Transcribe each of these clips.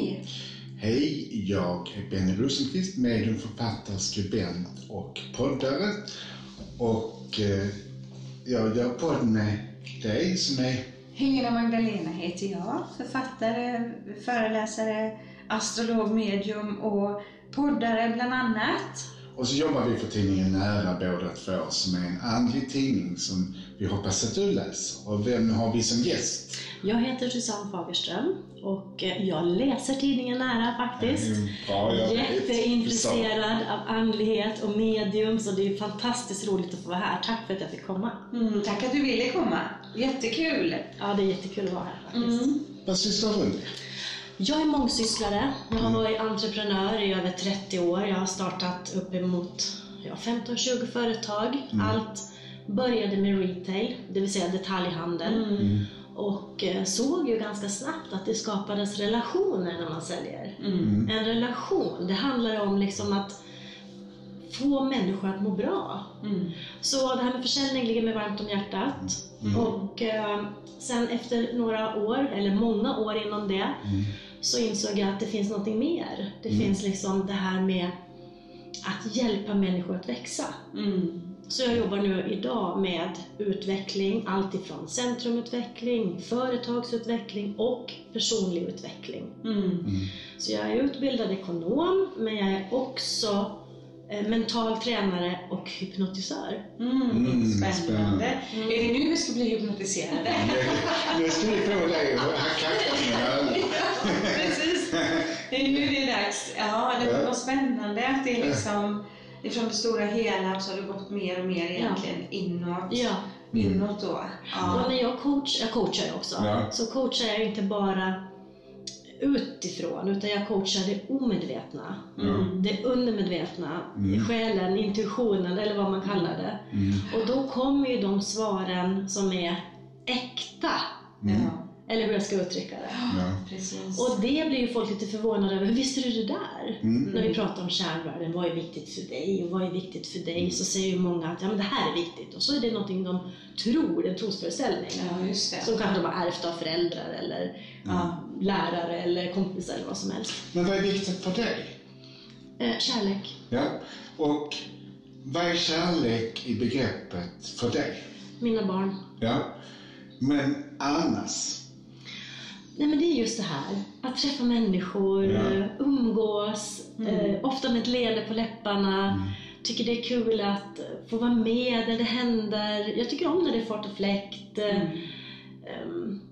Hej! Hej, jag är Benny Rosenqvist, medium, författare, skribent och poddare. Och eh, jag gör podd med dig som är... Helena Magdalena heter jag, författare, föreläsare, astrolog, medium och poddare bland annat. Och så jobbar vi för tidningen Nära båda två som är en andlig tidning som vi hoppas att du läser. Och vem har vi som gäst? Jag heter Susanne Fagerström och eh, jag läser tidningen Nära faktiskt. Mm, bra, jag vet. Jätteintresserad av andlighet och medium så det är fantastiskt roligt att få vara här. Tack för att jag fick komma. Mm, tack att du ville komma. Jättekul! Ja, det är jättekul att vara här faktiskt. Mm. Vad sysslar du med? Jag är mångsysslare. Jag har varit entreprenör i över 30 år. Jag har startat uppemot ja, 15-20 företag. Allt började med retail, det vill säga detaljhandel. Och eh, såg ju ganska snabbt att det skapades relationer när man säljer. En relation, det handlar om liksom att få människor att må bra. Mm. Så det här med försäljning ligger mig varmt om hjärtat. Och eh, sen efter några år, eller många år inom det, så insåg jag att det finns någonting mer. Det finns liksom det här med att hjälpa människor att växa. Mm. Så jag jobbar nu idag med utveckling, allt ifrån centrumutveckling, företagsutveckling och personlig utveckling. Mm. Så jag är utbildad ekonom, men jag är också mental tränare och hypnotisör. Mm. Mm, Spännande. spännande. Är det nu vi ska bli hypnotiserade? Nu ska vi få dig att hacka öronen. Precis. Det är nu det är dags. Ja, det Ja. var spännande att det är liksom ifrån det stora hela så har det gått mer och mer egentligen inåt. Ja. Inåt då. Och Ja. när jag coach, jag coachar också, Ja. så coachar jag inte bara utifrån, utan jag coachar det omedvetna. Mm. Det undermedvetna, själen, intuitionen eller vad man kallar det. Och då kommer ju de svaren som är äkta. Ja. Eller hur jag ska uttrycka det. Ja. Och det blir ju folk lite förvånade över. Hur visste du det där? Mm. När vi pratar om kärnvärden, vad är viktigt för dig och vad är viktigt för dig? Så säger ju många att ja, men det här är viktigt. Och så är det någonting de tror, en trosföreställning. Ja, just det. Som kanske de har ärvt av föräldrar eller ja, lärare eller kompisar eller vad som helst. Men vad är viktigt för dig? Eh, kärlek. Ja. Och vad är kärlek i begreppet för dig? Mina barn. Ja. Men annars? Nej men det är just det här, att träffa människor, Ja. eh, umgås, eh, ofta med ett leende på läpparna. Tycker det är kul att få vara med när det händer. Jag tycker om när det är fart och fläkt. Ehm,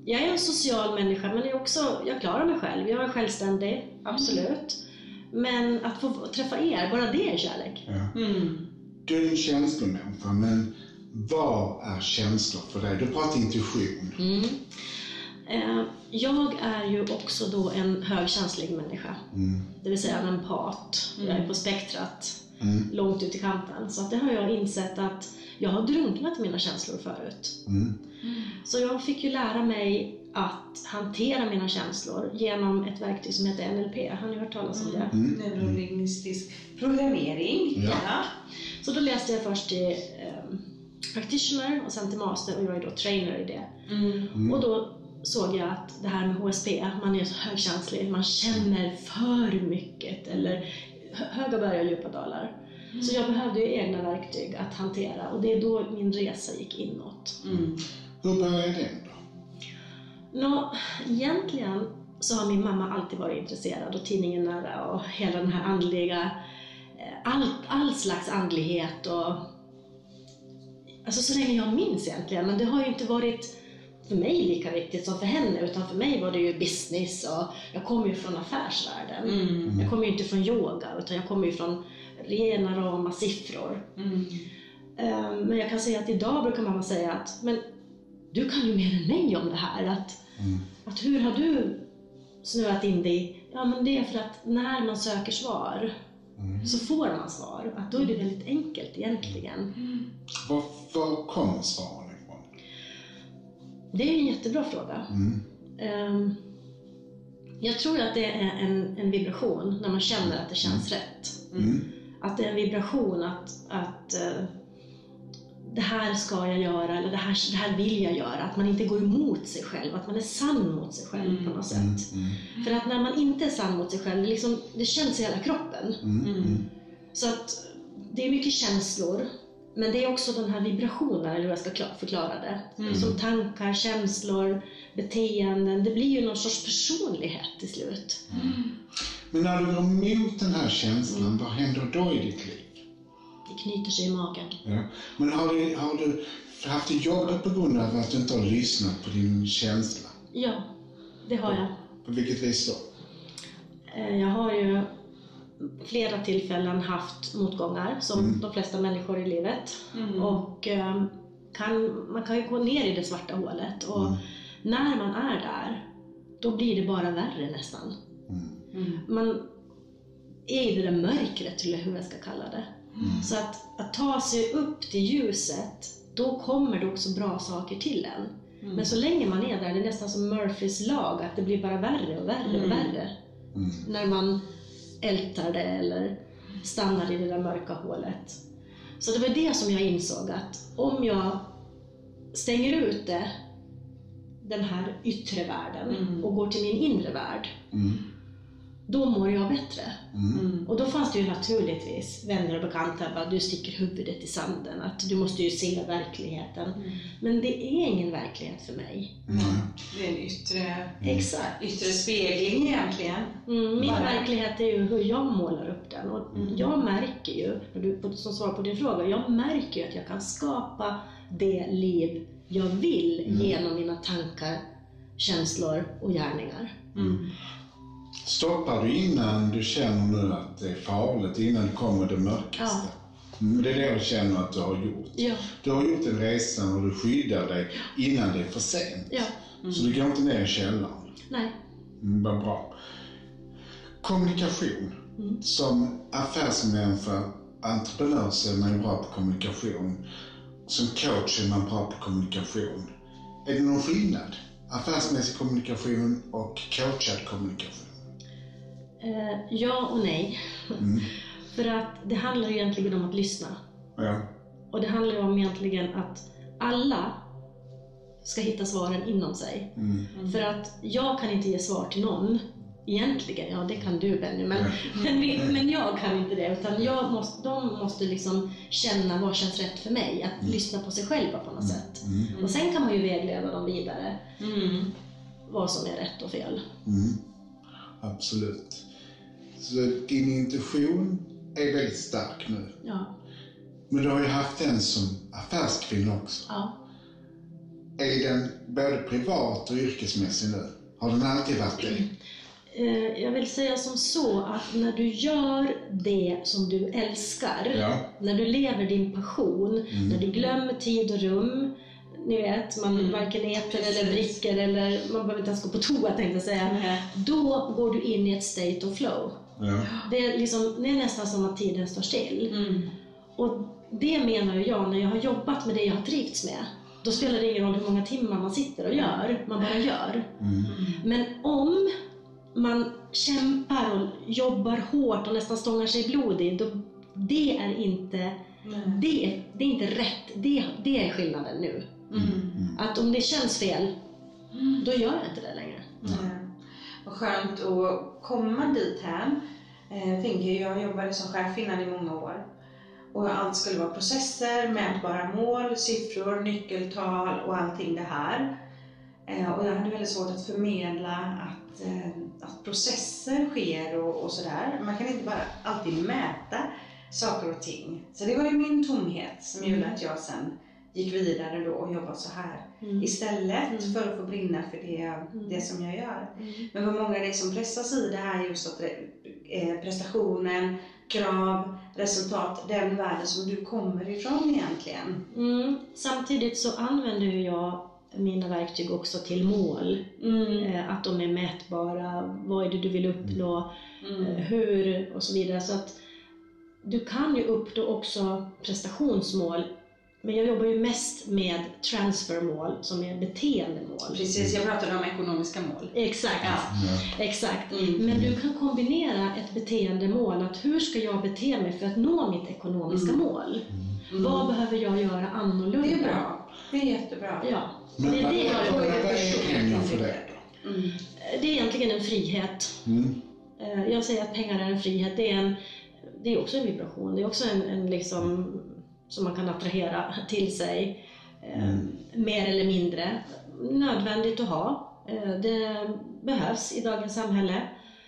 Jag är en social människa men jag, är också, jag klarar mig själv. Jag är självständig, absolut. Men att få träffa er, bara det är kärlek. Ja. Mm. Du är en känslomänniska, men vad är känslor för dig? Du pratar intuition. Mm. Eh, Jag är ju också då en högkänslig människa. Mm. Det vill säga en empat. Jag är på spektrat. Mm. långt ut i kanten. Så att det har jag insett att jag har drunknat i mina känslor förut. Mm. Så jag fick ju lära mig att hantera mina känslor genom ett verktyg som heter NLP. Har ni hört talas om det? Neurolingvistisk programmering. Ja. Så då läste jag först till eh, practitioner och sen till master och jag är då trainer i det. Mm. Och då såg jag att det här med HSP, man är så högkänslig, man känner för mycket eller höga berg och djupa dalar. Så jag behövde ju egna verktyg att hantera och det är då min resa gick inåt. Mm. Hur började den då? Nå, egentligen så har min mamma alltid varit intresserad och tidningen nära och hela den här andliga, eh, all, all slags andlighet och alltså så länge jag minns egentligen, men det har ju inte varit för mig lika viktigt som för henne, utan för mig var det ju business och jag kommer ju från affärsvärlden. Mm. Jag kommer ju inte från yoga, utan jag kommer ju från rena rama siffror. Mm. Eh, Men jag kan säga att idag brukar mamma säga att men du kan ju mer än mig om det här. Att, att hur har du snöat in dig? Ja, men det är för att när man söker svar så får man svar. Att då är det väldigt enkelt egentligen. Var, var kommer svaren? Det är en jättebra fråga. Mm. Ehm, Jag tror att det är en, en vibration när man känner att det känns rätt. Mm. Att det är en vibration att, att eh, det här ska jag göra eller det här, det här vill jag göra. Att man inte går emot sig själv, att man är sann mot sig själv Mm. på något sätt. Mm, mm, För att när man inte är sann mot sig själv, det, liksom, det känns i hela kroppen. mm, mm. Så att det är mycket känslor, men det är också den här vibrationen, eller hur jag ska kla- förklara det. Mm. Som tankar, känslor, beteenden. Det blir ju någon sorts personlighet till slut. Men när du går emot den här känslan, vad händer då i ditt liv? Det knyter sig i magen. Ja. Men har du, har du haft det jobbigt på grund av att du inte har lyssnat på din känsla? Ja, det har jag. På vilket vis då? Eh, Jag har ju flera tillfällen haft motgångar, som Mm. de flesta människor i livet. Mm. Och eh, kan, man kan ju gå ner i det svarta hålet. Och Mm. när man är där, då blir det bara värre nästan. Mm. Mm. Man är i det där mörkret, eller hur jag ska kalla det. Mm. Så att, att ta sig upp till ljuset, då kommer det också bra saker till en. Mm. Men så länge man är där, det är nästan som Murphys lag, att det blir bara värre och värre och värre. Mm. När man ältar det eller stannar i det där mörka hålet. Så det var det som jag insåg att om jag stänger ute den här yttre världen Mm. och går till min inre värld, Mm. Då mår jag bättre. Mm. Mm. Och då fanns det ju naturligtvis vänner och bekanta bara, du sticker huvudet i sanden, att du måste ju se verkligheten. Mm. Men det är ingen verklighet för mig. Mm. Det är en yttre, Exakt. yttre spegling egentligen. Mm, min Bara- verklighet är ju hur jag målar upp den. Och Mm. jag märker ju, som svar på din fråga, jag märker ju att jag kan skapa det liv jag vill Mm. genom mina tankar, känslor och gärningar. Mm. Stoppar du innan du känner nu att det är farligt, innan det kommer det mörkaste? Mm. Det är det du känner att du har gjort. Ja, Du har gjort en resa och du skyddar dig innan det är för sent. ja, Så du går inte ner i källaren. nej. Mm, vad bra. Kommunikation. Mm. Som affärsmänniska, entreprenör så är man bra på kommunikation. Som coach är man bra på kommunikation. Är det någon skillnad? Affärsmässig kommunikation och coachad kommunikation? Eh, ja och nej. Mm. För att det handlar egentligen om att lyssna. Ja. Och det handlar om egentligen att alla ska hitta svaren inom sig. Mm. För att jag kan inte ge svar till någon, egentligen. Ja, det kan du Benny, men, Ja. men, vi, men jag kan inte det. Utan jag måste, de måste liksom känna vad känns rätt för mig. Att Mm. lyssna på sig själva på något sätt. Mm. Och sen kan man ju vägleda dem vidare, Mm. vad som är rätt och fel. Mm. Absolut. Så din intuition är väldigt stark nu. Ja, Men du har ju haft den som affärskvinna också. ja. Är den både privat och yrkesmässig nu? Har den alltid varit det? Eh, Jag vill säga som så att när du gör det som du älskar, Ja. när du lever din passion, Mm. när du glömmer tid och rum, ni vet, man Mm. varken äter Precis. eller dricker eller man behöver inte ens gå på toa tänkte jag säga. Nej. Då går du in i ett state of flow. Ja. Det är, liksom, det är nästan som att tiden står still. Mm. Och det menar jag, när jag har jobbat med det jag har trivts med, då spelar det ingen roll hur många timmar man sitter och gör, man bara gör. Mm. Men om man kämpar och jobbar hårt och nästan stångar sig blodig, då, det är inte, Nej. det, det är inte rätt. Det, det är skillnaden nu. Mm. Mm. Att om det känns fel, Mm. då gör jag inte det längre. Vad skönt att komma dit här. Eh, Jag tänker, jag jobbade som chef innan i många år. Och allt skulle vara processer, mätbara mål, siffror, nyckeltal och allting det här. Eh, Och jag hade väldigt svårt att förmedla att, eh, att processer sker och, och sådär. Man kan inte bara alltid mäta saker och ting. Så det var ju min tomhet som gjorde att jag sen gick vidare då och jobbade så här Mm. istället Mm. för att få brinna för det, det som jag gör. Men vad många det är som pressas i det här just att eh, prestationen, krav, resultat, den världen som du kommer ifrån egentligen. Mm. Samtidigt så använder jag mina verktyg också till mål. Mm. Eh, Att de är mätbara, vad är det du vill uppnå, eh, Mm. hur och så vidare. Så att du kan ju uppnå också prestationsmål, men jag jobbar ju mest med transfermål som är beteendemål. Precis, jag pratade om ekonomiska mål. Exakt, Ja. Exakt. Mm. Men du kan kombinera ett beteendemål, att hur ska jag bete mig för att nå mitt ekonomiska Mm. mål? Vad behöver jag göra annorlunda? Det är bra. Det är jättebra. Ja, Men det är vad, det jag vad, vad jobbar med. är pengar för det då? Mm. Det är egentligen en frihet. Mm. Eh, Jag säger att pengar är en frihet. Det är, en, det är också en vibration. Det är också en, en liksom, som man kan attrahera till sig. eh, Mer eller mindre. Nödvändigt att ha. Eh, Det behövs i dagens samhälle.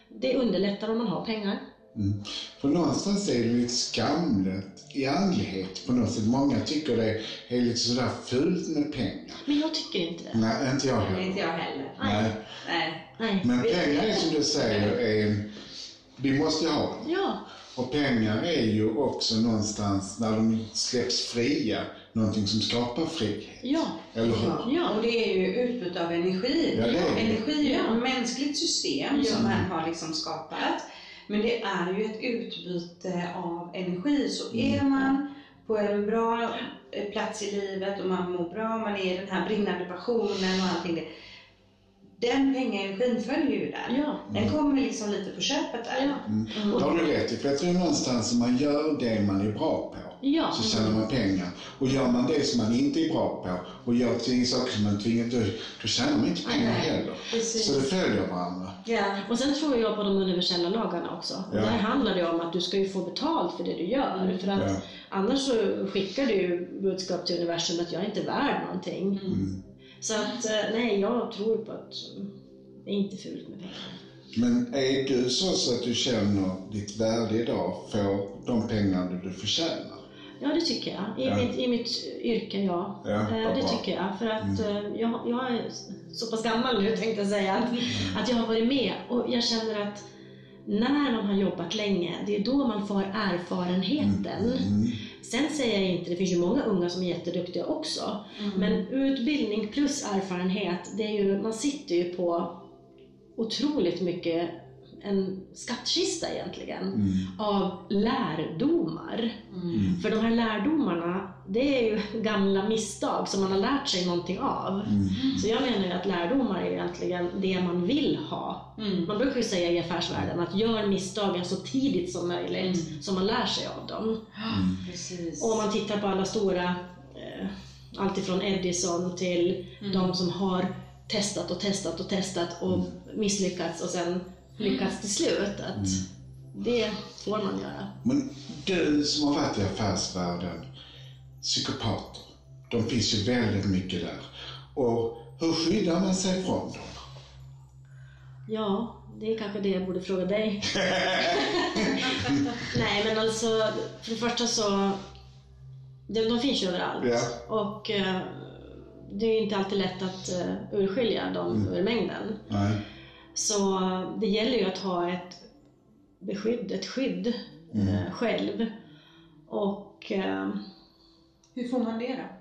Det underlättar om man har pengar. Mm. För någonstans är det lite skamligt i andlighet på något sätt. Många tycker det är lite sådär fult med pengar. Men jag tycker inte det. Nej, inte jag heller. inte jag heller. Nej. Nej. Nej. Men pengar är som du säger, är vi måste ju ha dem. Ja, Och pengar är ju också någonstans, när de släpps fria, någonting som skapar frihet. ja, Eller hur? Ja. Och det är ju utbyte av energi. Ja, det är det. Energi är Ja. ett mänskligt system Ja. som man har liksom skapat. Men det är ju ett utbyte av energi. Så är man på en bra eh, plats i livet och man mår bra, man är i den här brinnande passionen och allting det. Den pengaenergin följer ju där. ja. Den kommer liksom lite på köpet där. ja. Mm. Det har du rätt i, för jag tror någonstans att man gör det man är bra på. Ja. Så tjänar man pengar. Och gör man det som man inte är bra på och gör till saker som man tvingar, då, då tjänar man inte pengar Nej, heller. precis. Så det följer varandra. Ja. Och sen tror jag på de universella lagarna också. Ja. Där handlar det om att du ska ju få betalt för det du gör. För att Ja. annars så skickar du budskap till universum att jag är inte värd någonting. Mm. Så att eh, nej, jag tror på att mm, det är inte fult med pengar. Men är du så, så att du känner ditt värde idag, får de pengar du förtjänar? Ja, det tycker jag. I, Ja. mitt, i mitt yrke, ja. Ja, Eh, det tycker jag. För att eh, jag, jag är så pass gammal nu, tänkte jag säga, att, att jag har varit med. Och jag känner att när man har jobbat länge, det är då man får erfarenheten. Mm. Sen säger jag inte, det finns ju många unga som är jätteduktiga också. Men utbildning plus erfarenhet, det är ju, man sitter ju på otroligt mycket en skattkista egentligen Mm. av lärdomar. Mm. För de här lärdomarna, det är ju gamla misstag som man har lärt sig någonting av. Mm. Så jag menar ju att lärdomar är egentligen det man vill ha. Mm. Man brukar ju säga i affärsvärlden att gör misstagen så tidigt som möjligt så man lär sig av dem. Och om man tittar på alla stora, eh, alltifrån Edison till de som har testat och testat och testat och misslyckats och sen lyckats till slut. Att Det får man göra. Men du som har varit i affärsvärlden, psykopater, de finns ju väldigt mycket där. Och hur skyddar man sig från dem? Ja, det är kanske det jag borde fråga dig. Nej, men alltså för det första så... De, de finns ju överallt. Ja. Och eh, det är inte alltid lätt att uh, urskilja dem ur mängden. Nej. Så det gäller ju att ha ett beskydd, ett skydd eh, själv. Och eh, Hur får man det då?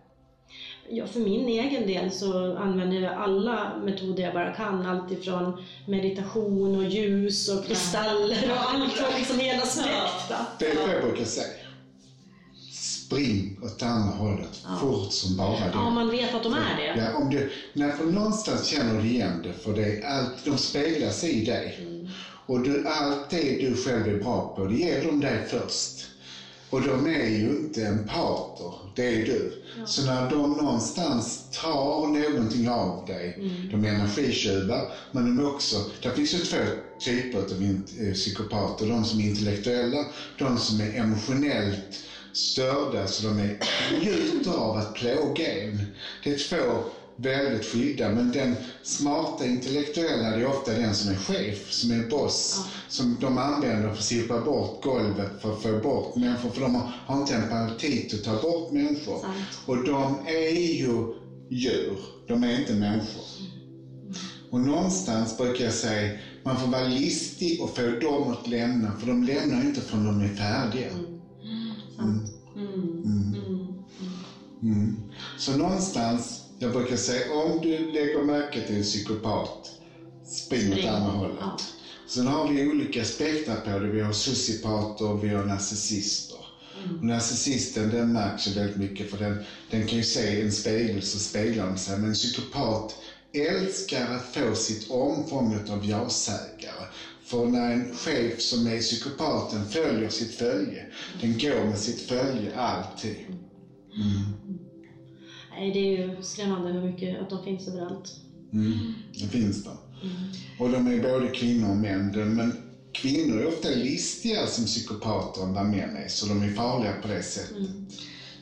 ja, för min egen del så använder jag alla metoder jag bara kan. Allt ifrån meditation och ljus och kristaller och allt liksom hela spektrat. Det är vad jag brukar säga. Spring åt andra hållet fort som bara det. Ja, om man vet att de är det. Ja, om du, när för någonstans känner du igen det, för det är allt, de speglas i dig. Och du, allt det du själv är bra på, det ger de dig först. Och de är ju inte empater, det är du. Så när de någonstans tar någonting av dig, de är energitjuvar, men de är också, det finns ju två typer av eh, psykopater. De som är intellektuella, de som är emotionellt störda så de är, njuter av att plåga en. Det är två väldigt skilda, men den smarta intellektuella det är ofta den som är chef, som är boss, som de använder för att sopa bort golvet för att få bort människor, för de har, inte empati att ta bort människor. Sant. Och de är ju djur, de är inte människor. Och någonstans brukar jag säga, man får vara listig och få dem att lämna, för de lämnar inte förrän de är färdiga. Sant. Mm. Så någonstans, jag brukar säga, om du lägger märke till en psykopat, spring åt andra hållet. Ja. Sen har vi olika spektrar på det. Vi har sociopater och vi har narcissister. Och narcissisten den märks ju väldigt mycket för den, den kan ju se en spegel så speglar den sig. Men en psykopat älskar att få sitt omfånget av ja-sägare. För när en chef som är psykopaten följer sitt följe, den går med sitt följe alltid. Mm. Nej, det är ju skrämmande hur mycket att de finns överallt. Mm. Det finns det. Mm. Och de är både kvinnor och män. Men kvinnor är ofta listigare som psykopater än vad män är, så de är farliga på det sättet. Mm.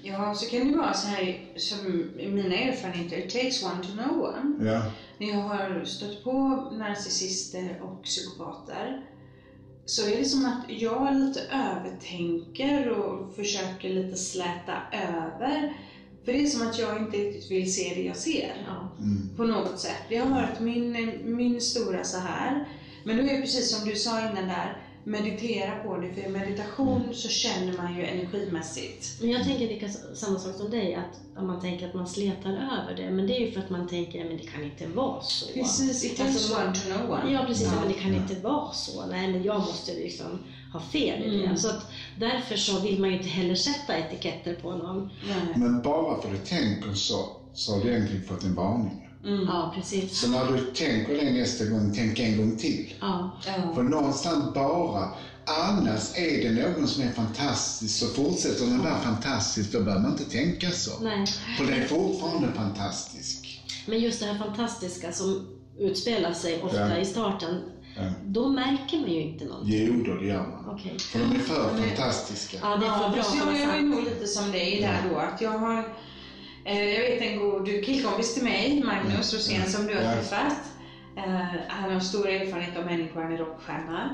Ja, så kan det vara så här som i mina erfarenheter, it takes one to know one. Ja. När jag har stött på narcissister och psykopater så är det som att jag lite övertänker och försöker lite släta över. För det är som att jag inte riktigt vill se det jag ser. Ja. Mm. På något sätt. Det har varit min, min stora så här. Men då är det precis som du sa innan där, meditera på det. För i meditation så känner man ju energimässigt. Men jag tänker lika samma sak som dig, att om man tänker att man sletar över det. Men det är ju för att man tänker, men det kan inte vara så. Precis, it takes Alltså, one to know one. Ja precis, Ja. men det kan inte vara så. Nej men jag måste liksom ha fel i det. Mm. Så att därför så vill man ju inte heller sätta etiketter på någon. Nej. Men bara för att du tänker så, så har du egentligen fått en varning. Mm. Ja precis. Så när du tänker det nästa gång, tänk en gång till. Ja. Ja. För någonstans bara, annars är det någon som är fantastisk, så fortsätter den vara fantastisk, då behöver man inte tänka så. Nej. För det är fortfarande fantastisk. Men just det här fantastiska som utspelar sig ofta Ja. i starten, Ja. då märker man ju inte någonting. Jo då, det gör man. Okej. För de är för fantastiska. Ja, det är för Ja, bra jag, är nog lite som dig där då. Att jag har, jag vet en god killkompis till mig, Magnus Rosén, som du har träffat. Eh, han har stor erfarenhet av människor, han är rockstjärna.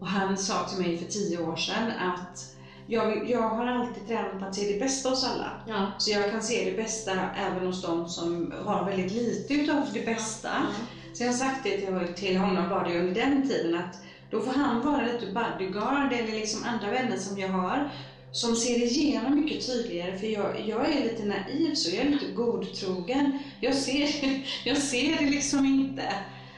Och han sa till mig för tio år sedan att jag, jag har alltid tränat på att se det bästa hos alla. Ja. Så jag kan se det bästa även hos de som har väldigt lite utav det bästa. Så jag har sagt det till, till honom det under den tiden att då får han vara lite bodyguard eller liksom andra vänner som jag har som ser igenom mycket tydligare för jag, jag är lite naiv så jag är lite godtrogen. Jag ser, jag ser det liksom inte.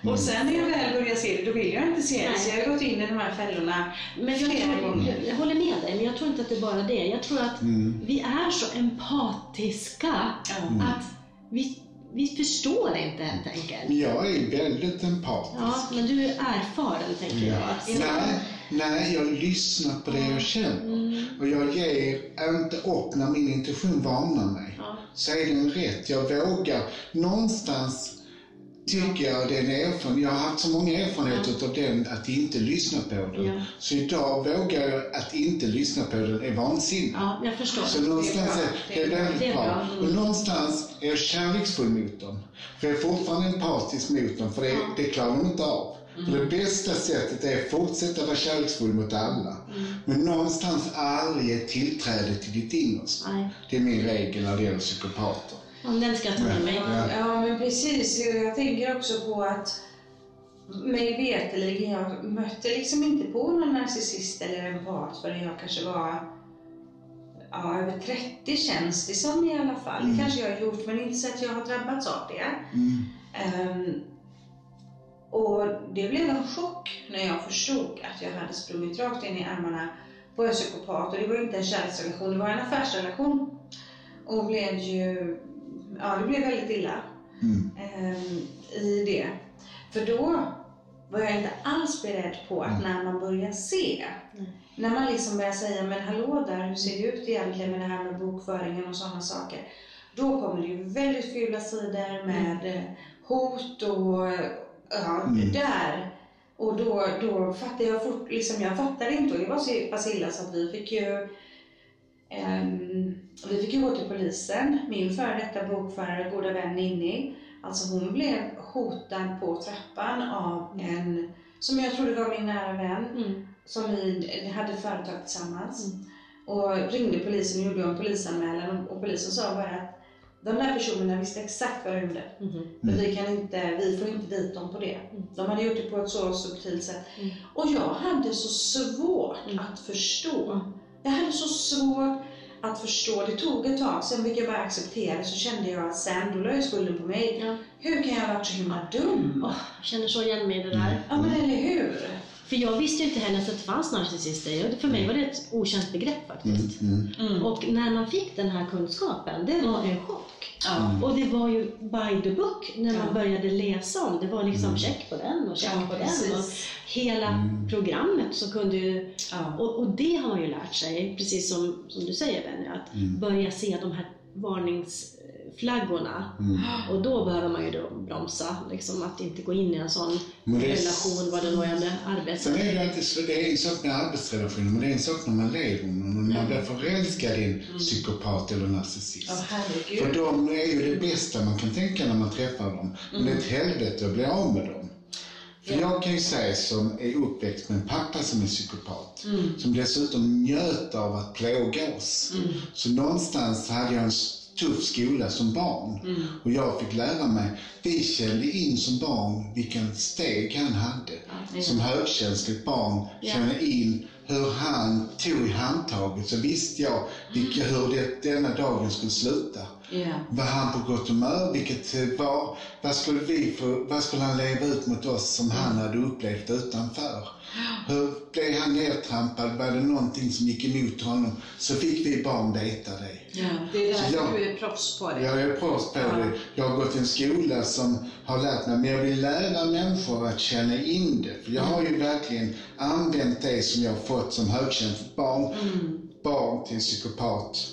Mm. Och sen när jag väl börjar se det, då vill jag inte se det. Nej. Så jag har gått in i de här fällorna Men jag, flera tror, gånger. jag, jag håller med dig, men jag tror inte att det är bara det. Jag tror att Mm. vi är så empatiska Ja. att vi, vi förstår inte helt enkelt. Jag är väldigt empatisk. Ja, men du är erfaren tänker jag. Att- Nej, nej, jag lyssnar på det jag känner. Mm, Och jag ger inte upp när min intuition varnar mig. ja. Så är den rätt. Jag vågar. Någonstans tycker jag det är en erfarenhet. Jag har haft så många erfarenheter av den att inte lyssna på den. Ja. Så idag vågar jag att inte lyssna på den är vansinne. ja, jag förstår. Så någonstans bra. är det är väldigt Det är bra. bra. Mm. Och någonstans är jag kärleksfull mot dem. För jag är fortfarande empatisk mot dem, för det, det klarar de inte av. För Mm. det bästa sättet är att fortsätta vara kärleksfull mot alla. Mm. Men någonstans aldrig ge tillträde till ditt innersta. Nej, Det är min regel när det gäller psykopater. om den ta med mig. Ja. Ja, men precis. Jag tänker också på att mig veterligen, jag mötte liksom inte på någon narcissist eller empat förrän jag kanske var ja, över 30 känns det som i alla fall. Mm. Det kanske jag har gjort, men inte så att jag har drabbats av det. Mm. Ehm, och det blev en chock när jag förstod att jag hade sprungit rakt in i armarna på en psykopat. Och det var inte en kärleksrelation, det var en affärsrelation. Och blev ju, ja det blev väldigt illa Mm. ehm, i det. För då var jag inte alls beredd på att när man börjar se, Mm. när man liksom börjar säga men hallå där, hur ser det ut egentligen med det här med bokföringen och sådana saker. Då kommer det ju väldigt fula sidor med eh, hot och ja, Mm. där. Och då, då fattade jag fort, liksom jag fattade inte och det var så pass illa så att vi fick ju ehm, vi fick ju gå till polisen. Min före detta bokförare, goda vän Ninni, alltså hon blev hotad på trappan av en, som jag trodde var min nära vän, Mm. som vi hade företag tillsammans. Mm. Och ringde polisen och gjorde en polisanmälan och polisen sa bara att de där personerna visste exakt vad de gjorde. Mhm. Men vi, kan inte, vi får inte dit dem på det. De hade gjort det på ett så subtilt sätt. Mm. Och jag hade så svårt Mm. att förstå. Mm. Jag hade så svårt att förstå. Det tog ett tag, sen fick jag bara acceptera. Så kände jag att sen, då la jag skulden på mig. Ja. Hur kan jag ha varit så himla dum? Åh, jag känner så igen mig i det där. Ja men eller hur? För jag visste ju inte heller att det fanns narcissister. För mig var det ett okänt begrepp faktiskt. Mm. Mm. Och när man fick den här kunskapen, det var en chock. Ja. Och det var ju by the book när man Ja. började läsa om. Det var liksom Mm. check på den och check Ja, på den. Och precis. hela Mm. programmet så kunde ju... Ja. Och, och det har man ju lärt sig, precis som, som du säger Benny, att Mm. börja se de här varningsflaggorna. Mm. Och då behöver man ju då bromsa, liksom att inte gå in i en sån Men det är- relation, vad det nu är, Sen arbete. är det alltid så, det är en sak med arbetsrelationer, men det är en sak när man lever med någon. När man blir förälskad i en psykopat eller narcissist. Herregud. För de är ju det bästa man kan tänka när man träffar dem. Men det är ett helvete att bli av med dem. För jag kan ju säga som är uppväxt med en pappa som är psykopat, som dessutom njöt av att plåga oss. Så någonstans hade jag en tuff skola som barn. Och jag fick lära mig, vi kände in som barn vilken steg han hade. Som högkänsligt barn Ja. kände in hur han tog i handtaget så visste jag vilka, hur det, denna dagen skulle sluta. Ja. Var han på gott humör? Vilket eh, var, vad, skulle vi för, vad skulle han leva ut mot oss som han hade upplevt utanför? Hur blev han nedtrampad? Var det någonting som gick emot honom? Så fick vi barn veta det. Ja, det är därför jag- du är proffs på det. Jag är proffs på det. Jag har gått i en skola som har lärt mig, men jag vill lära människor att känna in det. För jag har ju verkligen använt det som jag har fått som högkänsligt barn, barn till en psykopat.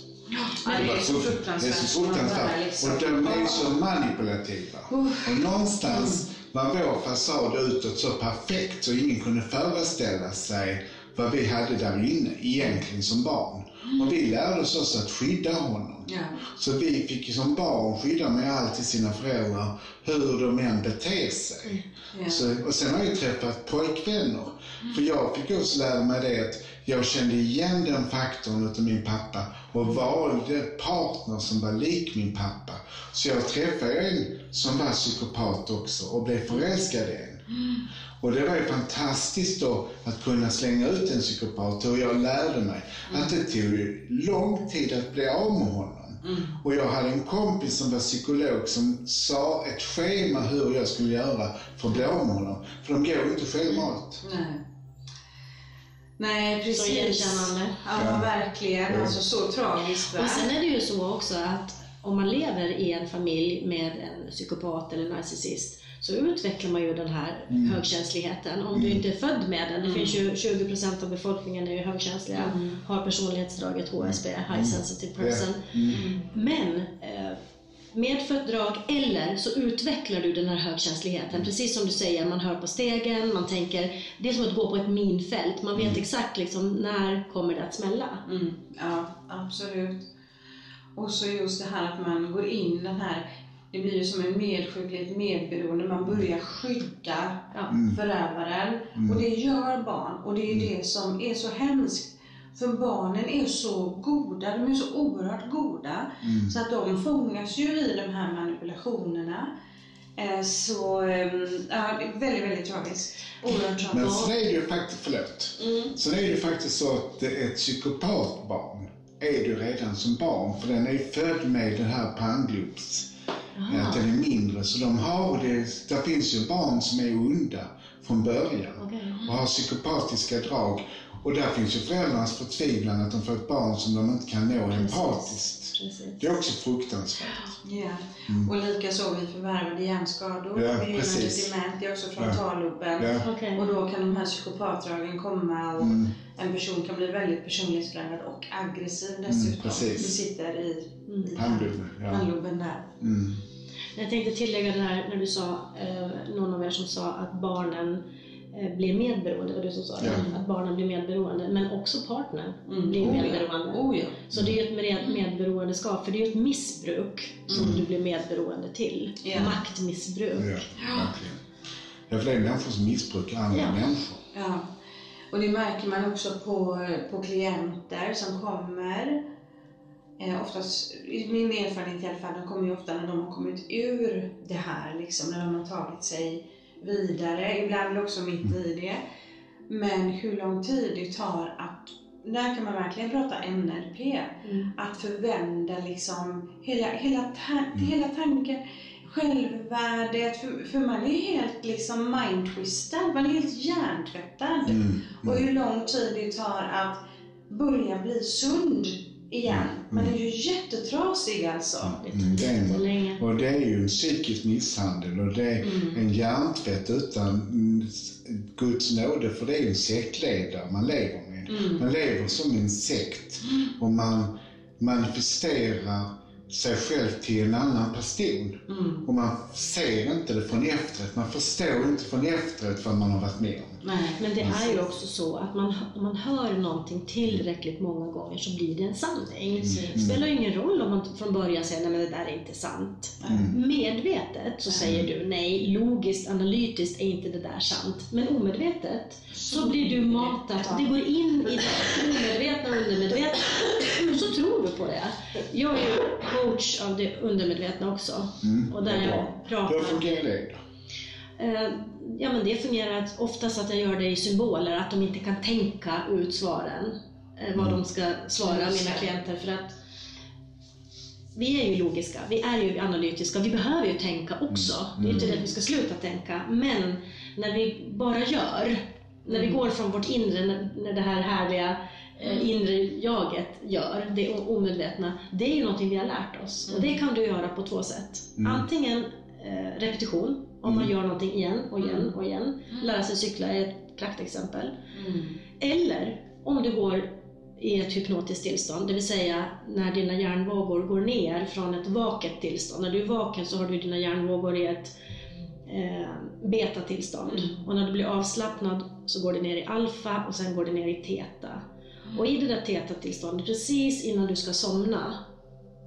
Ja, det är så fruktansvärt. Och de är så manipulativa. Och någonstans var vår fasad utåt så perfekt så ingen kunde föreställa sig vad vi hade där inne egentligen som barn. Och vi lärde oss också att skydda honom. Ja. Så vi fick som barn skydda med alltid sina föräldrar, hur de än beter sig. Ja. Så, och sen har jag träffat pojkvänner. För jag fick också lära mig det att jag kände igen den faktorn utav min pappa och valde partner som var lik min pappa. Så jag träffade en som var psykopat också och blev förälskad i en. Och det var ju fantastiskt då att kunna slänga ut en psykopat och jag lärde mig att det tog lång tid att bli av med honom. Och jag hade en kompis som var psykolog som sa ett schema hur jag skulle göra för att bli av med honom. För de går ju inte självmant. Mm. Nej, precis. Så igenkännande. Ja, Ja. verkligen. Ja. Alltså så tragiskt. Va? Och sen är det ju så också att om man lever i en familj med en psykopat eller narcissist så utvecklar man ju den här Mm. högkänsligheten. Om du inte är född med den, det finns ju 20% av befolkningen är ju högkänsliga, Mm. har personlighetsdraget HSB, High Mm. Sensitive Person. Mm. Men eh, medfött drag eller så utvecklar du den här högkänsligheten. Precis som du säger, man hör på stegen, man tänker, det är som att gå på ett minfält. Man vet exakt liksom när kommer det att smälla. Mm, ja, absolut. Och så just det här att man går in den här, det blir ju som en medsjuklighet, medberoende, man börjar skydda Ja. Mm. förövaren. Och det gör barn och det är ju det som är så hemskt. För barnen är så goda, de är så oerhört goda. Mm. Så att de fångas ju i de här manipulationerna. Eh, Så ehm, ja, väldigt, väldigt tragiskt. Oerhört Men tragiskt. sen är det ju faktiskt, förlåt. Mm. Sen är det ju faktiskt så att ett psykopatbarn är du redan som barn. För den är född med den här pannloops. Att den är mindre. Så de har det, där finns ju barn som är onda från början. Okej. och har psykopatiska drag. Och där finns ju föräldrarnas förtvivlan att de får ett barn som de inte kan nå empatiskt. Precis. Det är också fruktansvärt. Ja, och likaså vid förvärvade hjärnskador, Ja, begynnande precis. dement, det är också frontalloben. Ja. Okej. Och då kan de här psykopatdragen komma och Mm. en person kan bli väldigt personlighetsförändrad och aggressiv dessutom. precis. Det sitter i, Mm. i Pannloben, ja. pannloben där. Mm. Jag tänkte tillägga det här när du sa, eh, någon av er som sa att barnen eh, blir medberoende, det var du som sa det, Ja. att barnen blir medberoende, men också partnern Mm. blir Oh ja. medberoende. Oh ja. Så det är ju ett med, medberoendeskap, för det är ju ett missbruk som Mm. du blir medberoende till. Ja. Maktmissbruk. Ja, verkligen. Ja, för det är människor som missbrukar andra Ja. människor. Ja. Och det märker man också på, på klienter som kommer. Eh, oftast, i min erfarenhet i alla fall, de kommer ju ofta när de har kommit ur det här, liksom, när de har tagit sig vidare. Ibland också mitt i det. Men hur lång tid det tar att, där kan man verkligen prata NLP, Mm. att förvända liksom hela, hela, ta- hela tanken, självvärdet, för, för man är helt liksom mind-twistad, man är helt hjärntvättad. Mm. Och hur lång tid det tar att börja bli sund igen. Man är ju jättetrasig alltså. Det Mm, tar det är. Och det är ju en psykisk misshandel och det är Mm. en hjärntvätt utan mm, Guds nåde för det är ju en sektledare man lever med. Mm. Man lever som en sekt och man manifesterar sig själv till en annan person. Mm. Och man ser inte det från efteråt. Man förstår inte från efteråt vad man har varit med om. Nej. Men det är ju också så att man, om man hör någonting tillräckligt många gånger så blir det en sanning. Det spelar ju ingen roll om man från början säger nej men det där är inte sant. Medvetet så säger du nej, logiskt, analytiskt är inte det där sant. Men omedvetet så blir du matad. Det går in i det omedvetna undermedvetna. Så tror det. Jag är ju coach av det undermedvetna också. Och där jag Hur pratar fungerar det Ja, men det fungerar oftast att jag gör det i symboler, att de inte kan tänka ut svaren, eh, vad de ska svara mina klienter. För att vi är ju logiska, vi är ju analytiska, vi behöver ju tänka också. Det är inte det att vi ska sluta tänka, men när vi bara gör, när vi går från vårt inre, när, det här härliga inre jaget gör, det omedvetna, det är ju någonting vi har lärt oss. Och det kan du göra på två sätt. Antingen eh, repetition, om man gör någonting igen och igen och igen. Lära sig cykla är ett praktexempel. Mm. Eller om du går i ett hypnotiskt tillstånd, det vill säga när dina hjärnvågor går ner från ett vaket tillstånd. När du är vaken så har du dina hjärnvågor i ett eh, betatillstånd. Och när du blir avslappnad så går det ner i alfa och sen går det ner i teta. Och i det där teta-tillståndet, precis innan du ska somna,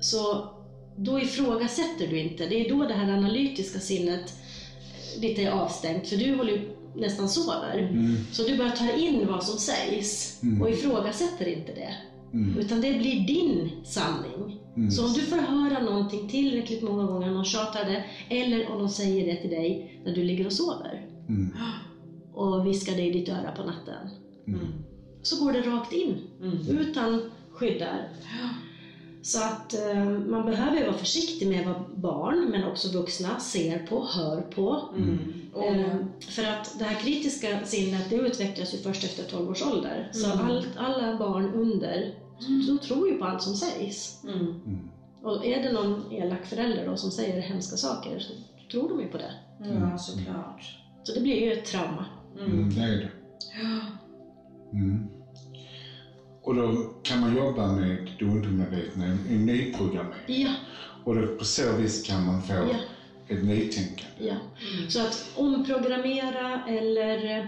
så då ifrågasätter du inte. Det är då det här analytiska sinnet eh, ditt är avstängt, för du håller ju nästan sover. Så du bara tar in vad som sägs och ifrågasätter inte det. Utan det blir din sanning. Så om du får höra någonting tillräckligt många gånger, någon tjatar det, eller om de säger det till dig när du ligger och sover Mm. och viskar det i ditt öra på natten, så går det rakt in utan skyddar. Så att eh, man behöver ju vara försiktig med vad barn, men också vuxna, ser på, hör på. Eh, för att det här kritiska sinnet det utvecklas ju först efter 12 års ålder. Så allt, alla barn under de tror ju på allt som sägs. Mm. Och är det någon elak förälder då som säger hemska saker så tror de ju på det. Ja, såklart. Så det blir ju ett trauma. Mm, det är det. Mm. Och då kan man jobba med det undermedvetna i nyprogrammering. Ja, Och då på så vis kan man få Ja. ett nytänkande. ja. Så att omprogrammera eller eh,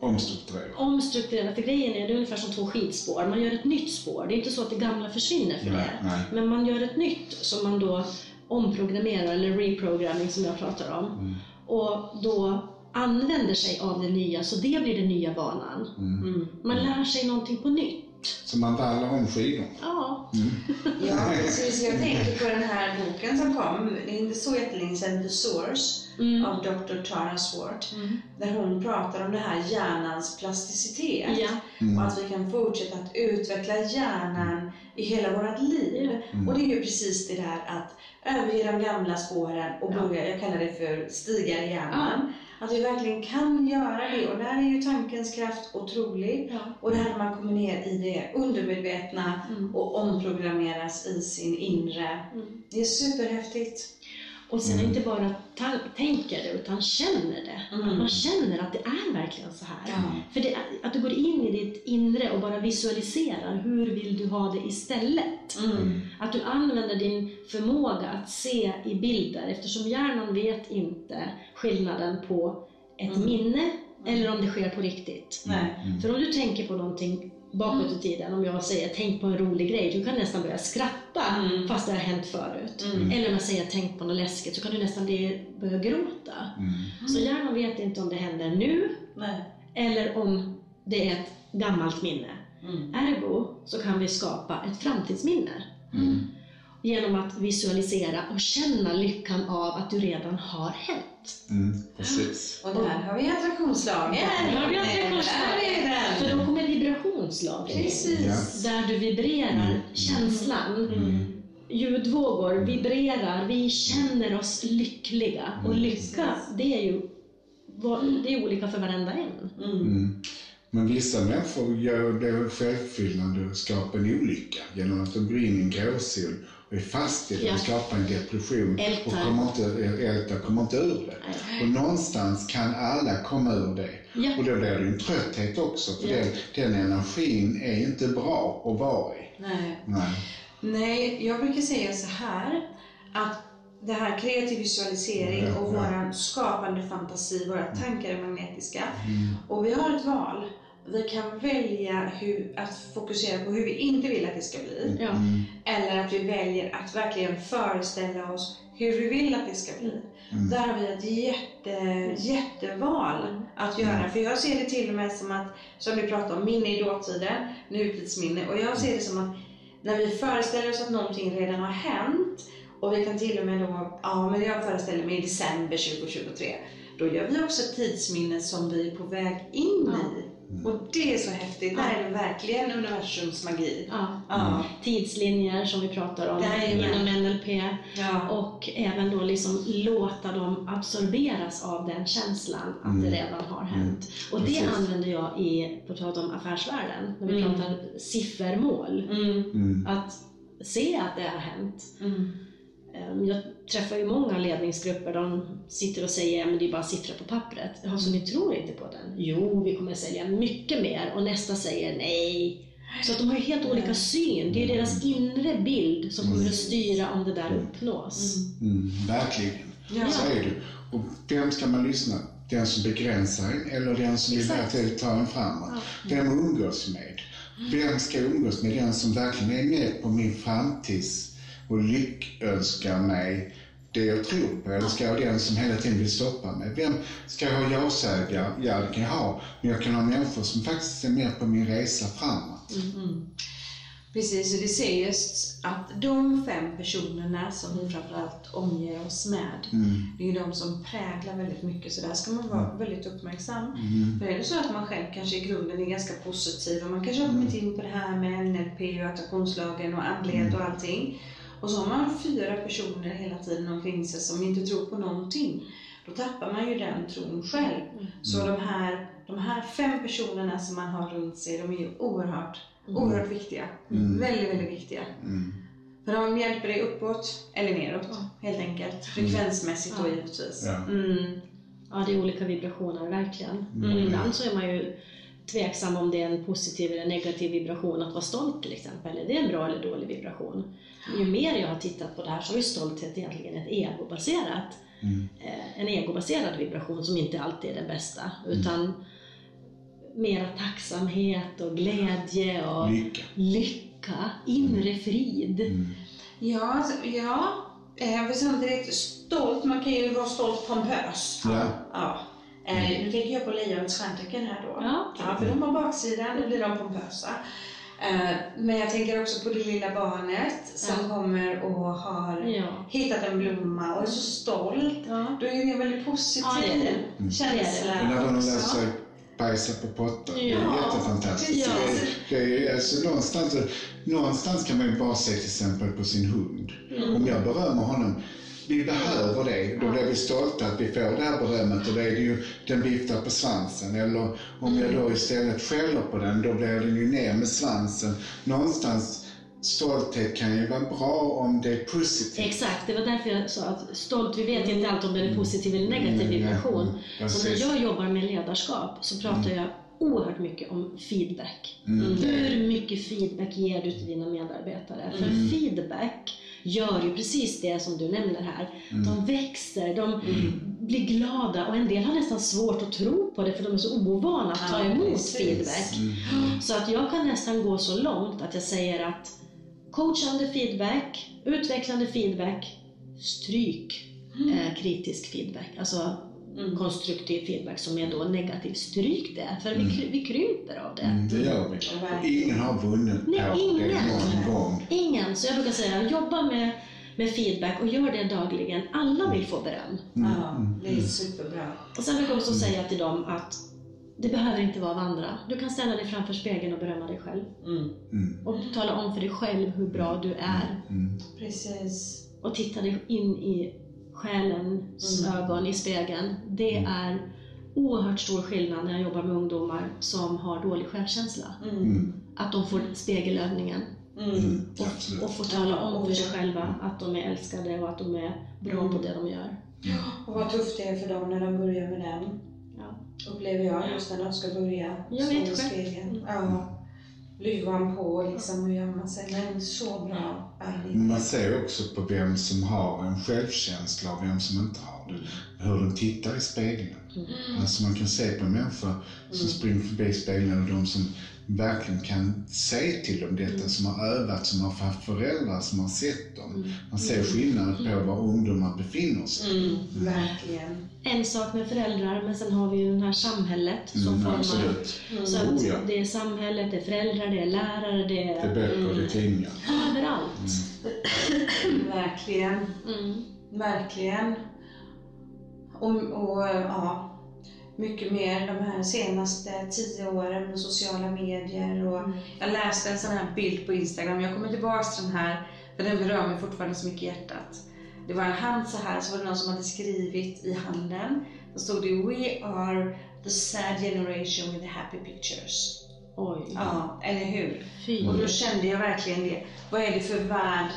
Omstrukturera. omstrukturera, för grejen är det är ungefär som två skidspår. Man gör ett nytt spår. Det är inte så att det gamla försvinner för Nej, det. nej. Men man gör ett nytt som man då omprogrammerar, eller reprogramming som jag pratar om. Mm. Och då använder sig av det nya, så det blir den nya vanan. Mm. Man lär sig någonting på nytt. Så man vallar om skidorna. Ja, Ja, precis. Jag tänker på den här boken som kom, det är inte så jättelänge sedan, The Source Mm. av Dr. Tara Swart. Där hon pratar om det här hjärnans plasticitet. ja. Och att vi kan fortsätta att utveckla hjärnan i hela vårt liv. Och det är ju precis det där att överge de gamla spåren och Ja. börja, jag kallar det för stigar i hjärnan. Att vi verkligen kan göra det och där är ju tankens kraft otrolig. Ja. Och när man kommer ner i det undermedvetna Mm. och omprogrammeras i sin inre. Mm. Det är superhäftigt. Och sen inte bara ta- tänker det, utan känner det. Mm. Man känner att det är verkligen så här. Ja. För det, är- att du går in i ditt inre och bara visualiserar, hur vill du ha det istället? Mm. Att du använder din förmåga att se i bilder, eftersom hjärnan vet inte skillnaden på ett Mm. minne eller om det sker på riktigt. Nej. För om du tänker på någonting bakåt i tiden, om jag säger tänk på en rolig grej, du kan nästan börja skratta Mm. fast det har hänt förut. Mm. Eller om jag säger tänk på något läskigt så kan du nästan börja gråta. Mm. Så hjärnan vet inte om det händer nu Nej. eller om det är ett gammalt minne. Mm. Ergo så kan vi skapa ett framtidsminne Mm. Genom att visualisera och känna lyckan av att du redan har hänt. Mm. Precis. Och där har vi attraktionslagen. Där har vi attraktionslagen. Där är För då kommer vibrationslagen. Precis. Där du vibrerar känslan. Mm. Ljudvågor vibrerar, vi känner oss lyckliga. Och lycka, det är ju det är olika för varenda en. Mm. Mm. Men vissa människor gör det självfyllande och skapar en olycka genom att de går in i en gråzon är fast i det Ja. och skapar en depression Ältar. och kommer inte, ältar, kommer inte ur det. Nej. Och någonstans kan alla komma ur det. Ja. Och då blir det en trötthet också, för Ja. den, den energin är inte bra att vara i. Nej. Nej. Nej, jag brukar säga så här att det här kreativ visualisering och ja. våran skapande fantasi, våra tankar är magnetiska. Mm. Och vi har ett val. Vi kan välja hur, att fokusera på hur vi inte vill att det ska bli. Mm. Eller att vi väljer att verkligen föreställa oss hur vi vill att det ska bli. Mm. Där har vi ett jätte, jätteval att göra. För jag ser det till och med som att, som vi pratade om, minne i dåtiden, nutidsminne. Och jag ser det som att när vi föreställer oss att någonting redan har hänt och vi kan till och med då, ja men jag föreställer mig i december 2023. Då gör vi också ett tidsminne som vi är på väg in Ja. I. Och det är så häftigt. Det här är verkligen universums magi. Ja. Ja. Tidslinjer som vi pratar om inom NLP. Ja. Och även då liksom låta dem absorberas av den känslan att Mm. det redan har hänt. Och det Precis. använder jag i, på tal om affärsvärlden, när vi Mm. pratar siffermål. Mm. Mm. Att se att det har hänt. Mm. Ehm, Jag träffar ju många ledningsgrupper, de sitter och säger att det är bara siffror på pappret. Ja, så ni tror inte på den? Jo, vi kommer sälja mycket mer. Och nästa säger nej. Så att de har ju helt olika syn. Det är deras inre bild som kommer att styra om det där uppnås. Mm. Verkligen. Ja. Så är det. Och vem ska man lyssna? Den som begränsar en eller den som vill verkligen ta en framåt? Vem umgås med? Vem ska umgås med? Den som verkligen är med på min framtids och lyckönskar mig det jag tror på? Eller ska jag ha den som hela tiden vill stoppa mig? Vem ska jag ha ja-sägare? Ja, det kan jag ha. Men jag kan ha människor som faktiskt är med på min resa framåt. Mm. Precis, och det sägs att de fem personerna som vi framförallt omger oss med, Mm. det är de som präglar väldigt mycket, så där ska man vara väldigt uppmärksam. Mm. För är det så att man själv kanske i grunden är ganska positiv och man kanske har kommit in på det här med NLP och attraktionslagen och andlighet och allting. Och så har man fyra personer hela tiden omkring sig som inte tror på någonting. Då tappar man ju den tron själv. Så de här, de här fem personerna som man har runt sig, de är ju oerhört, oerhört viktiga. Mm. Väldigt, väldigt viktiga. Mm. För de hjälper dig uppåt eller neråt, helt enkelt. Frekvensmässigt då Ja. givetvis. Ja. Mm. Ja, det är olika vibrationer, verkligen. Mm. Och ibland så är man ju tveksam om det är en positiv eller negativ vibration att vara stolt till exempel. Är det en bra eller dålig vibration? Ju mer jag har tittat på det här så ju stolthet egentligen ett egobaserat, Mm. eh, en egobaserad vibration som inte alltid är den bästa. Utan mera tacksamhet och glädje och Lycka. lycka, inre frid. Mm. Ja, alltså, ja. Eh, för samtidigt stolt, man kan ju vara stolt pompös. Ja. Ja. Eh, nu tänker jag på lejonets stjärntecken här då. Ja. Ja, för de har baksidan, då blir de pompösa. Eh, men jag tänker också på det lilla barnet som Ja. kommer och har Ja. hittat en blomma och är så stolt. Ja. Då är det en väldigt positiv Ja. Mm. känsla Och när de också. sig bajsa på pottar. Det är jättefantastiskt. Det är, det är, alltså, någonstans, någonstans kan man ju bara se till exempel på sin hund. Om jag berömmer honom, vi behöver det. Då blir vi stolta att vi får det här berömmet och då är det ju, den viftar på svansen. Eller om jag då istället skäller på den, då blir den ju ner med svansen. Någonstans, stolthet kan ju vara bra om det är positivt. Exakt, det var därför jag sa att stolt, vi vet inte alltid om den är positiv eller negativ Mm, vibration. mm, Så när jag jobbar med ledarskap så pratar jag oerhört mycket om feedback. Mm. Hur mycket feedback ger du till dina medarbetare? För feedback gör ju precis det som du nämner här. De växer, de blir glada och en del har nästan svårt att tro på det för de är så ovana att ta Ja, emot precis. feedback. Mm. Så att jag kan nästan gå så långt att jag säger att coachande feedback, utvecklande feedback, stryk eh, kritisk feedback. Alltså konstruktiv feedback som är då negativ, stryk det. För vi, kry- vi krymper av det. Mm, det gör vi. Och ingen har vunnit Nej, på det ingen. någon gång. Ingen. Så jag brukar säga, jobba med, med feedback och gör det dagligen. Alla vill få beröm. Ja, det är superbra. Och sen brukar jag också säga till dem att det behöver inte vara av andra. Du kan ställa dig framför spegeln och berömma dig själv. Mm. Mm. Och tala om för dig själv hur bra du är. Mm. Precis. och titta dig in i själens Mm. ögon i spegeln. Det är oerhört stor skillnad när jag jobbar med ungdomar som har dålig självkänsla. Mm. Mm. Att de får spegelövningen Mm. Mm. och, och får tala om för sig själva att de är älskade och att de är bra Mm. på det de gör. Och vad tufft det är för dem när de börjar med den. Ja. Upplever jag just när de ska börja Jag stå vet i själv. spegeln. Mm. Ja. Luvan på liksom och gömma sig. Men så bra arbete. Man ser också på vem som har en självkänsla och vem som inte har det. Hur de tittar i spegeln. Alltså man kan se på människor som springer förbi spegeln och de som verkligen kan säga till dem detta, som har övat, som har haft föräldrar som har sett dem. Man ser skillnad på var ungdomar befinner sig. Mm, verkligen. En sak med föräldrar, men sen har vi ju det här samhället som Mm, formar. absolut. Så att Oh, ja. det är samhället, det är föräldrar, det är lärare, det Det är är böcker, det är tidningar. överallt. Verkligen. Mm. Verkligen. Och, och ja, mycket mer de här senaste tio åren med sociala medier. Och Jag läste en sån här bild på Instagram, jag kommer tillbaka till den här, för den berör mig fortfarande så mycket i hjärtat. Det var en hand så här, så var det någon som hade skrivit i handen. Då stod det We are the sad generation with the happy pictures. Oj, Ja, eller hur? fy. Och då kände jag verkligen det. Vad är det för värld,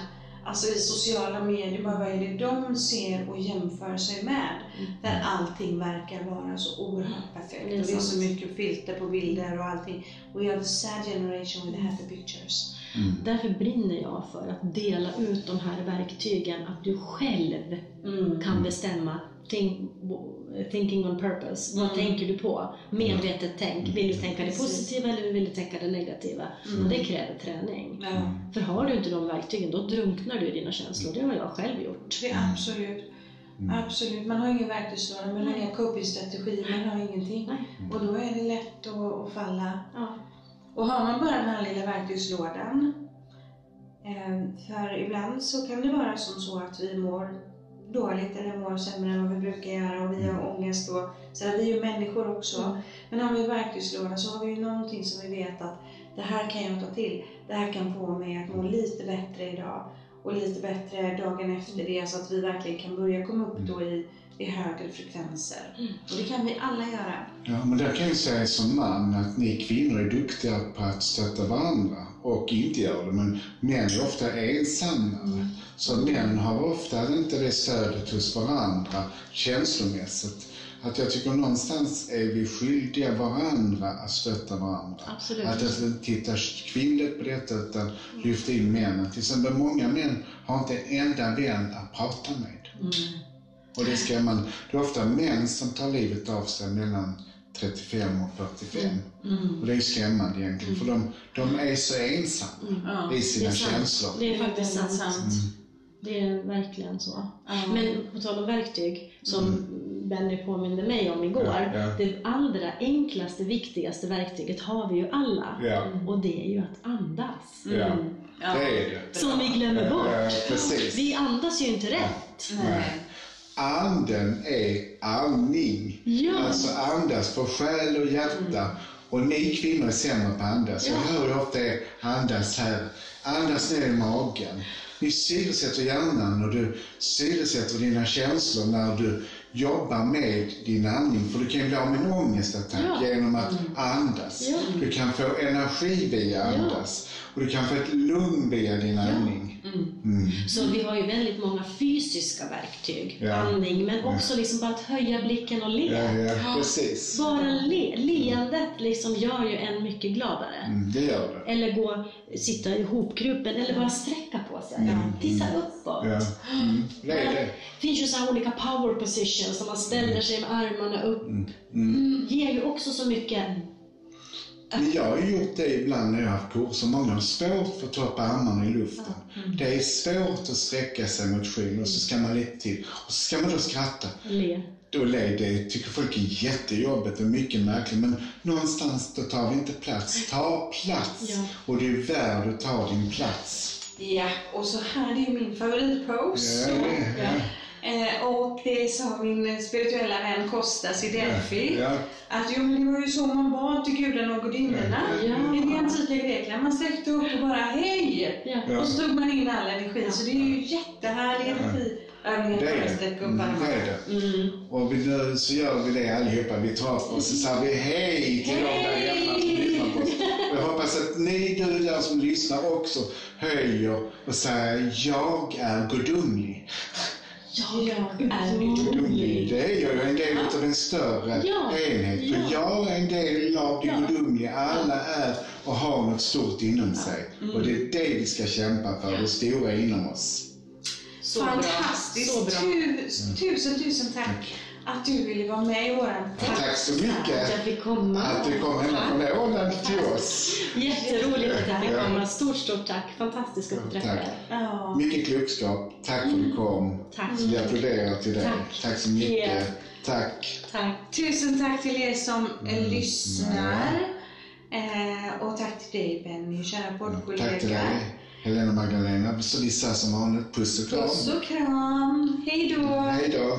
alltså i sociala medier, bara vad är det de ser och jämför sig med? Där allting verkar vara så oerhört perfekt. Är och det är så mycket filter på bilder och allting. We are the sad generation with the happy pictures. Därför brinner jag för att dela ut de här verktygen, att du själv Mm. kan bestämma think, thinking on purpose. Vad tänker du på? Medvetet tänk. Vill du tänka det positiva eller vill du tänka det negativa? Och det kräver träning. Ja, För har du inte de verktygen, då drunknar du i dina känslor. Det har jag själv gjort. det är absolut. Absolut. Man har ingen verktygslåda, man har inga copingstrategier, man har ingenting. Nej. Och då är det lätt att, att falla. Ja. Och har man bara den här lilla verktygslådan, eh, för ibland så kan det vara som så att vi mår dåligt eller mår sämre än vad vi brukar göra och vi har ångest och så där, vi är ju människor också. Men har vi verktygslåda så har vi ju någonting som vi vet att det här kan jag ta till. Det här kan få mig att må lite bättre idag och lite bättre dagen efter det så att vi verkligen kan börja komma upp då i, i högre frekvenser. Och det kan vi alla göra. Ja, men där kan jag säga som man att ni kvinnor är duktiga på att stötta varandra och inte gör det, men män är ofta ensamma. Så män har ofta inte det stödet hos varandra känslomässigt. Att jag tycker någonstans är vi skyldiga varandra att stötta varandra. Absolut. Att inte titta kvinnligt på detta utan lyfta in männen. Till exempel många män har inte en enda vän att prata med. Och det ska man, det är ofta män som tar livet av sig mellan 35 och 45. Och det är ju skrämmande egentligen för de, de är så ensamma i Det sina är sant. känslor. Det är faktiskt väldigt sant. Det är verkligen så. Men på tal om verktyg, som Benny påminde mig om igår. Ja, ja. Det allra enklaste, viktigaste verktyget har vi ju alla. Ja. Och det är ju att andas. Ja, det är det. Som vi glömmer bort. Ja, precis. Vi andas ju inte rätt. Nej. Anden är andning. Ja. Alltså andas för själ och hjärta. Och ni kvinnor är sämre på att andas. Jag hör ju ofta er andas här. Andas ner i magen. Ni syresätter hjärnan och du syresätter dina känslor när du jobbar med din andning. För du kan ju bli av med en ångestattack Ja. genom att andas. Ja. Du kan få energi via andas. Och du kan få ett lugn via din andning. Mm. Så vi har ju väldigt många fysiska verktyg. Ja. Andning, men också liksom bara att höja blicken och le. Ja, ja, precis. Bara le. Leendet liksom gör ju en mycket gladare. Mm, det gör det. Eller gå, sitta i hopgruppen eller bara sträcka på sig. Titta uppåt. Ja. Mm, det det. Finns ju så olika power positions, där man ställer sig med armarna upp. Mm. ger ju också så mycket. Men jag har gjort det ibland när jag har haft kurser. Många har svårt för att ta upp armarna i luften. Det är svårt att sträcka sig mot skyn och så ska man lite till. Och så ska man då skratta. Le. Då ler det tycker folk är jättejobbigt och mycket märkligt. Men någonstans då tar vi inte plats. Ta plats! Ja. Och du är värd att ta din plats. Ja, och så här, det är min favoritpose. Ja, ja. Eh, och det sa min spirituella vän Kostas i Delphi. Ja. Att jo, men det var ju så man bad till gudarna och gudinnorna Ja. i det antika Grekland. Man sträckte upp och bara hej! Ja. Och så tog man in all energi. Så det är ju jättehärlig energiövning Det att är det. Mm, det är det. Och vi, nu så gör vi det allihopa. Vi tar och så säger vi hej till de där hemma som lyssnar på oss. Och jag hoppas att ni du där som lyssnar också höjer och säger jag är gudomlig. Jag är gudomlig. det är ju en del av en större Ja, enhet. ja. Och Jag är en del av det Ja. Alla är och har något stort inom sig. Mm. Och det är det vi ska kämpa för, det stora inom oss. Så Fantastiskt! Bra. Så bra. Tu- tusen, tusen tack Tack. Att du ville vara med i våran podd. Tack så Att mycket jag fick komma. att du kom ända från Åland till oss. Jätteroligt att jag fick komma. Stort, stort tack. Fantastiskt att träffa Tack. er. Ja. Mycket klokskap. Tack för att du kom. Tack. Vi applåderar till dig. Tack. Tack så mycket. Yeah. Tack. Tack. Tusen tack till er som eh, Mm. lyssnar. Eh, och tack till dig Benny, kära Tack till poddkollega. dig. Helena Magdalena, så Lisa som vanligt. Puss och kram. Puss och kram. Hej då! Hej då.